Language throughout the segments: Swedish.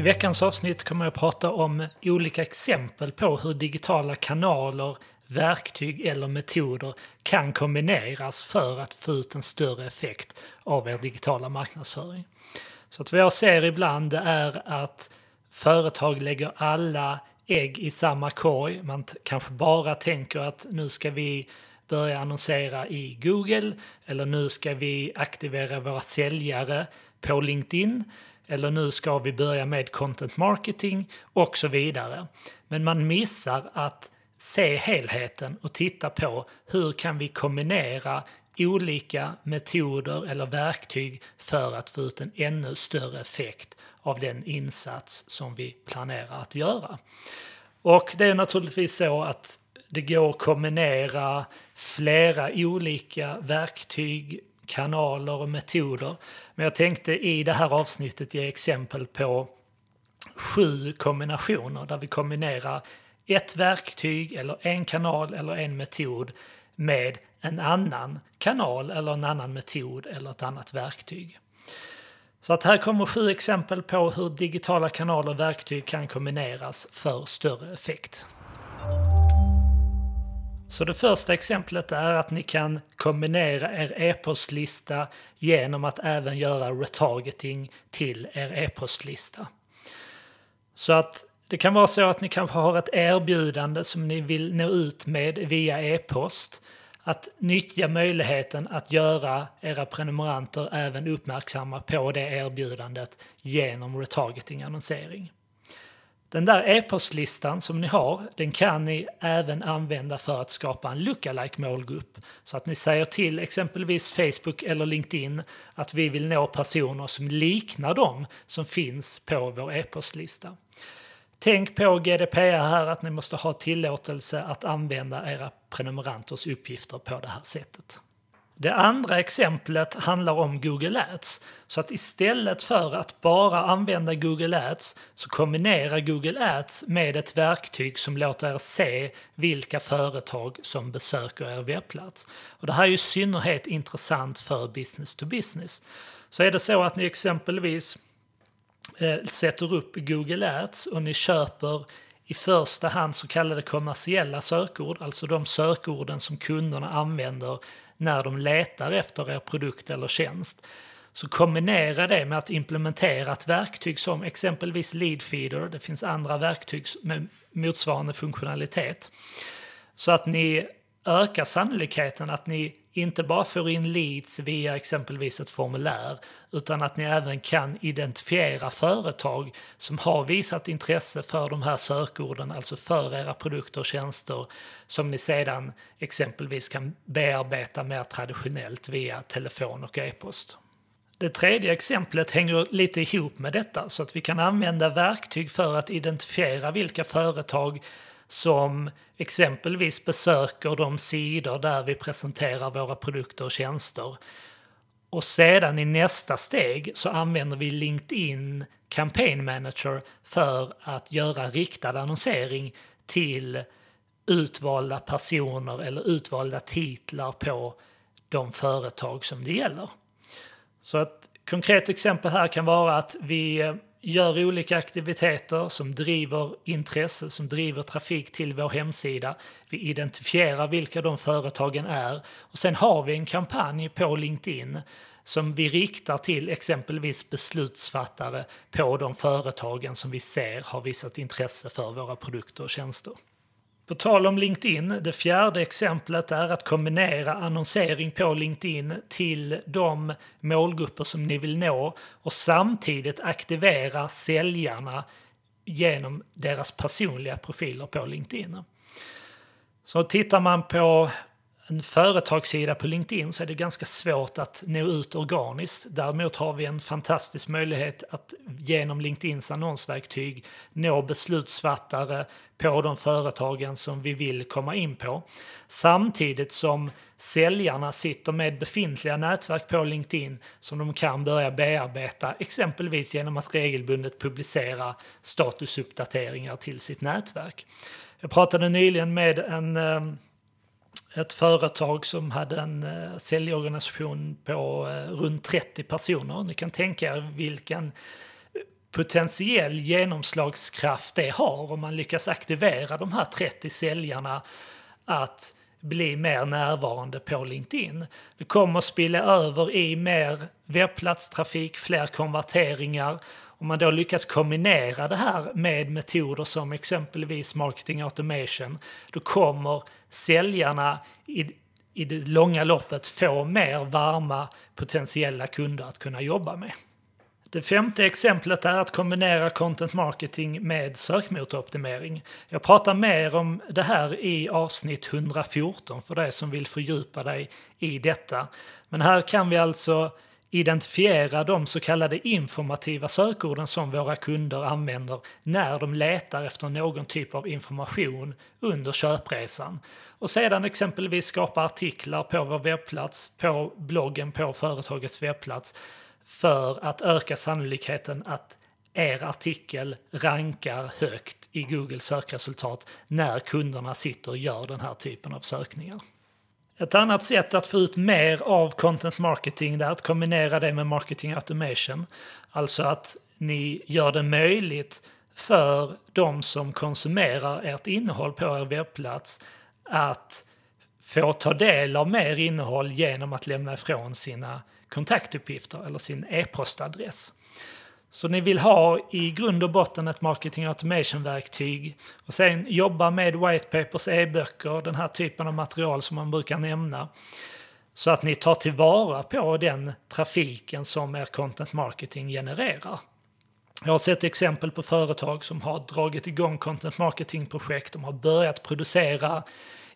I veckans avsnitt kommer jag att prata om olika exempel på hur digitala kanaler, verktyg eller metoder kan kombineras för att få ut en större effekt av er digitala marknadsföring. Så att vad jag ser ibland är att företag lägger alla ägg i samma korg. Man kanske bara tänker att nu ska vi börja annonsera i Google eller nu ska vi aktivera våra säljare på LinkedIn eller nu ska vi börja med content marketing och så vidare. Men man missar att se helheten och titta på hur kan vi kombinera olika metoder eller verktyg för att få ut en ännu större effekt av den insats som vi planerar att göra. Och det är naturligtvis så att det går att kombinera flera olika verktyg, kanaler och metoder. Men jag tänkte i det här avsnittet ge exempel på sju kombinationer där vi kombinerar ett verktyg eller en kanal eller en metod med en annan kanal eller en annan metod eller ett annat verktyg. Så att här kommer sju exempel på hur digitala kanaler och verktyg kan kombineras för större effekt. Så det första exemplet är att ni kan kombinera er e-postlista genom att även göra retargeting till er e-postlista. Så att det kan vara så att ni kanske har ett erbjudande som ni vill nå ut med via e-post. Att nyttja möjligheten att göra era prenumeranter även uppmärksamma på det erbjudandet genom retargeting-annonsering. Den där e-postlistan som ni har, den kan ni även använda för att skapa en lookalike målgrupp. Så att ni säger till exempelvis Facebook eller LinkedIn att vi vill nå personer som liknar dem som finns på vår e-postlista. Tänk på GDPR här att ni måste ha tillåtelse att använda era prenumeranters uppgifter på det här sättet. Det andra exemplet handlar om Google Ads. Så att istället för att bara använda Google Ads så kombinera Google Ads med ett verktyg som låter er se vilka företag som besöker er webbplats. Och det här är ju i synnerhet intressant för business to business. Så är det så att ni exempelvis eh, sätter upp Google Ads och ni köper i första hand så kallade kommersiella sökord, alltså de sökorden som kunderna använder när de letar efter er produkt eller tjänst. Så kombinera det med att implementera ett verktyg som exempelvis Leadfeeder, det finns andra verktyg med motsvarande funktionalitet. Så att ni ökar sannolikheten att ni inte bara får in leads via exempelvis ett formulär utan att ni även kan identifiera företag som har visat intresse för de här sökorden, alltså för era produkter och tjänster som ni sedan exempelvis kan bearbeta mer traditionellt via telefon och e-post. Det tredje exemplet hänger lite ihop med detta så att vi kan använda verktyg för att identifiera vilka företag som exempelvis besöker de sidor där vi presenterar våra produkter och tjänster. Och sedan i nästa steg så använder vi LinkedIn Campaign Manager för att göra riktad annonsering till utvalda personer eller utvalda titlar på de företag som det gäller. Så ett konkret exempel här kan vara att vi eh, gör olika aktiviteter som driver intresse, som driver trafik till vår hemsida. Vi identifierar vilka de företagen är och sen har vi en kampanj på LinkedIn som vi riktar till exempelvis beslutsfattare på de företagen som vi ser har visat intresse för våra produkter och tjänster. På tal om LinkedIn, det fjärde exemplet är att kombinera annonsering på LinkedIn till de målgrupper som ni vill nå och samtidigt aktivera säljarna genom deras personliga profiler på LinkedIn. Så tittar man på en företagssida på LinkedIn så är det ganska svårt att nå ut organiskt. Däremot har vi en fantastisk möjlighet att genom LinkedIns annonsverktyg nå beslutsfattare på de företagen som vi vill komma in på. Samtidigt som säljarna sitter med befintliga nätverk på LinkedIn som de kan börja bearbeta, exempelvis genom att regelbundet publicera statusuppdateringar till sitt nätverk. Jag pratade nyligen med en eh, ett företag som hade en eh, säljorganisation på eh, runt 30 personer. Ni kan tänka er vilken eh, potentiell genomslagskraft det har om man lyckas aktivera de här 30 säljarna att bli mer närvarande på LinkedIn. Det kommer att spilla över i mer webbplatstrafik, fler konverteringar. Om man då lyckas kombinera det här med metoder som exempelvis marketing automation, då kommer säljarna i, i det långa loppet få mer varma potentiella kunder att kunna jobba med. Det femte exemplet är att kombinera content marketing med sökmotoroptimering. Jag pratar mer om det här i avsnitt 114 för dig som vill fördjupa dig i detta. Men här kan vi alltså identifiera de så kallade informativa sökorden som våra kunder använder när de letar efter någon typ av information under köpresan. Och sedan exempelvis skapa artiklar på vår webbplats, på bloggen på företagets webbplats för att öka sannolikheten att er artikel rankar högt i Googles sökresultat när kunderna sitter och gör den här typen av sökningar. Ett annat sätt att få ut mer av content marketing är att kombinera det med marketing automation. Alltså att ni gör det möjligt för de som konsumerar ert innehåll på er webbplats att få ta del av mer innehåll genom att lämna ifrån sina kontaktuppgifter eller sin e-postadress. Så ni vill ha i grund och botten ett marketing automation-verktyg och sen jobba med white papers, e-böcker, den här typen av material som man brukar nämna. Så att ni tar tillvara på den trafiken som er content marketing genererar. Jag har sett exempel på företag som har dragit igång content marketing-projekt, de har börjat producera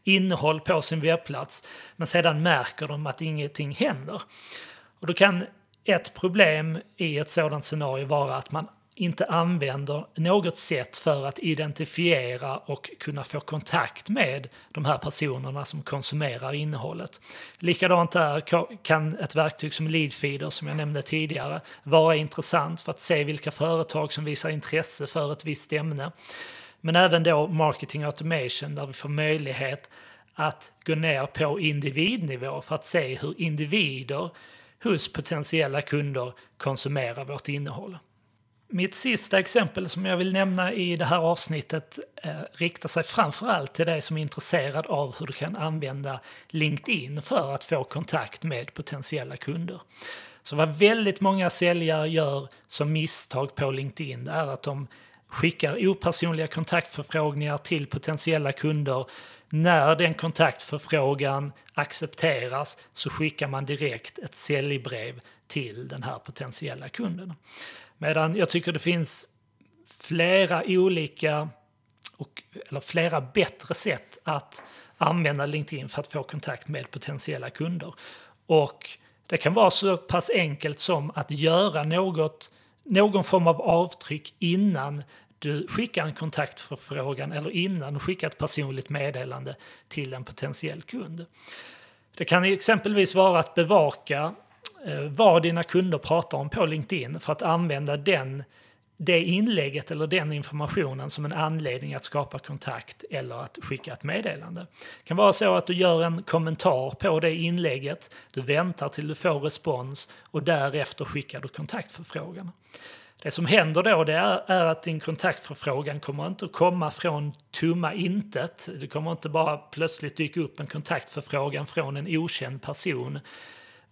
innehåll på sin webbplats, men sedan märker de att ingenting händer. Och då kan ett problem i ett sådant scenario vara att man inte använder något sätt för att identifiera och kunna få kontakt med de här personerna som konsumerar innehållet. Likadant där kan ett verktyg som Leadfeeder som jag nämnde tidigare vara intressant för att se vilka företag som visar intresse för ett visst ämne. Men även då marketing automation där vi får möjlighet att gå ner på individnivå för att se hur individer hos potentiella kunder konsumera vårt innehåll. Mitt sista exempel som jag vill nämna i det här avsnittet eh, riktar sig framförallt till dig som är intresserad av hur du kan använda LinkedIn för att få kontakt med potentiella kunder. Så vad väldigt många säljare gör som misstag på LinkedIn är att de skickar opersonliga kontaktförfrågningar till potentiella kunder när den kontaktförfrågan accepteras så skickar man direkt ett säljbrev till den här potentiella kunden. Medan jag tycker det finns flera olika, och, eller flera bättre sätt att använda LinkedIn för att få kontakt med potentiella kunder. Och det kan vara så pass enkelt som att göra något, någon form av avtryck innan du skickar en kontaktförfrågan eller innan du skickar ett personligt meddelande till en potentiell kund. Det kan exempelvis vara att bevaka eh, vad dina kunder pratar om på LinkedIn för att använda den, det inlägget eller den informationen som en anledning att skapa kontakt eller att skicka ett meddelande. Det kan vara så att du gör en kommentar på det inlägget, du väntar till du får respons och därefter skickar du kontaktförfrågan. Det som händer då det är, är, att din kontaktförfrågan kommer inte att komma från tomma intet. Det kommer inte bara plötsligt dyka upp en kontaktförfrågan från en okänd person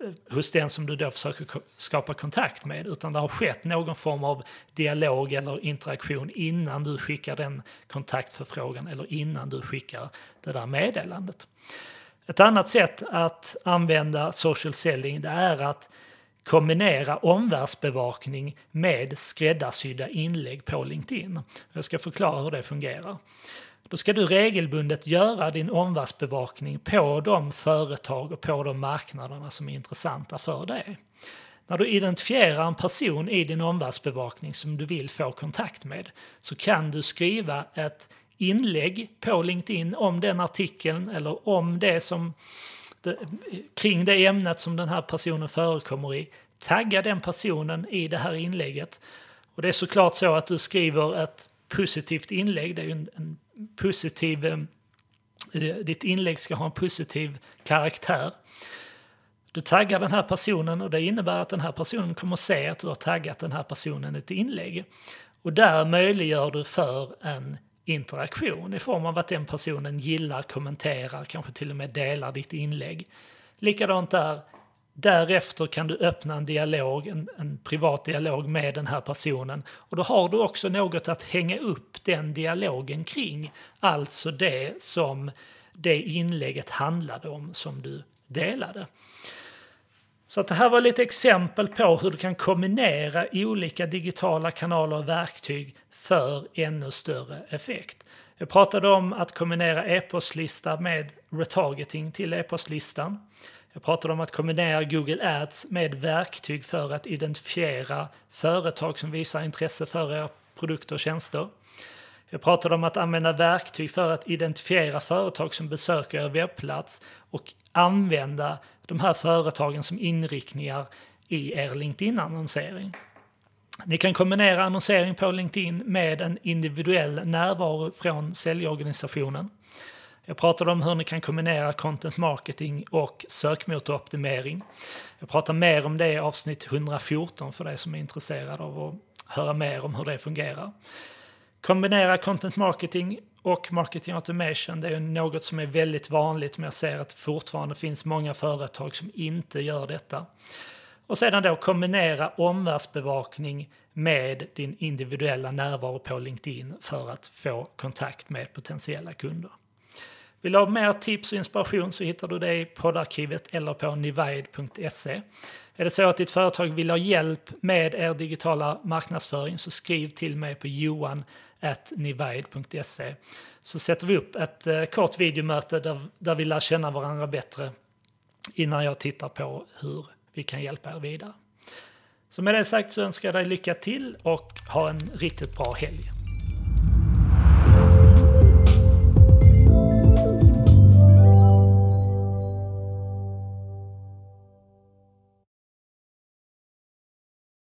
eh, hos den som du då försöker skapa kontakt med, utan det har skett någon form av dialog eller interaktion innan du skickar den kontaktförfrågan eller innan du skickar det där meddelandet. Ett annat sätt att använda social selling det är att kombinera omvärldsbevakning med skräddarsydda inlägg på LinkedIn. Jag ska förklara hur det fungerar. Då ska du regelbundet göra din omvärldsbevakning på de företag och på de marknaderna som är intressanta för dig. När du identifierar en person i din omvärldsbevakning som du vill få kontakt med så kan du skriva ett inlägg på LinkedIn om den artikeln eller om det som det, kring det ämnet som den här personen förekommer i. Tagga den personen i det här inlägget. Och det är såklart så att du skriver ett positivt inlägg. Det är en, en positiv... Eh, ditt inlägg ska ha en positiv karaktär. Du taggar den här personen och det innebär att den här personen kommer att se att du har taggat den här personen i ett inlägg. Och där möjliggör du för en interaktion i form av att den personen gillar, kommenterar, kanske till och med delar ditt inlägg. Likadant där, därefter kan du öppna en dialog, en, en, privat dialog med den här personen och då har du också något att hänga upp den dialogen kring. Alltså det som det inlägget handlade om som du delade. Så att det här var lite exempel på hur du kan kombinera olika digitala kanaler och verktyg för ännu större effekt. Jag pratade om att kombinera e-postlista med retargeting till e-postlistan. Jag pratade om att kombinera Google Ads med verktyg för att identifiera företag som visar intresse för era produkter och tjänster. Jag pratade om att använda verktyg för att identifiera företag som besöker er webbplats och använda de här företagen som inriktningar i er LinkedIn-annonsering. Ni kan kombinera annonsering på LinkedIn med en individuell närvaro från säljorganisationen. Jag pratade om hur ni kan kombinera content marketing och sökmotoroptimering. Jag pratar mer om det i avsnitt 114 för dig som är intresserad av att höra mer om hur det fungerar. Kombinera content marketing och marketing automation, det är något som är väldigt vanligt men jag ser att det fortfarande finns många företag som inte gör detta. Och sedan då kombinera omvärldsbevakning med din individuella närvaro på LinkedIn för att få kontakt med potentiella kunder. Vill du ha mer tips och inspiration så hittar du det i poddarkivet eller på nivide.se. Är det så att ditt företag vill ha hjälp med er digitala marknadsföring så skriv till mig på johan nivaid.se så sätter vi upp ett eh, kort videomöte där, där vi lär känna varandra bättre innan jag tittar på hur vi kan hjälpa er vidare. Så med det sagt så önskar jag dig lycka till och ha en riktigt bra helg.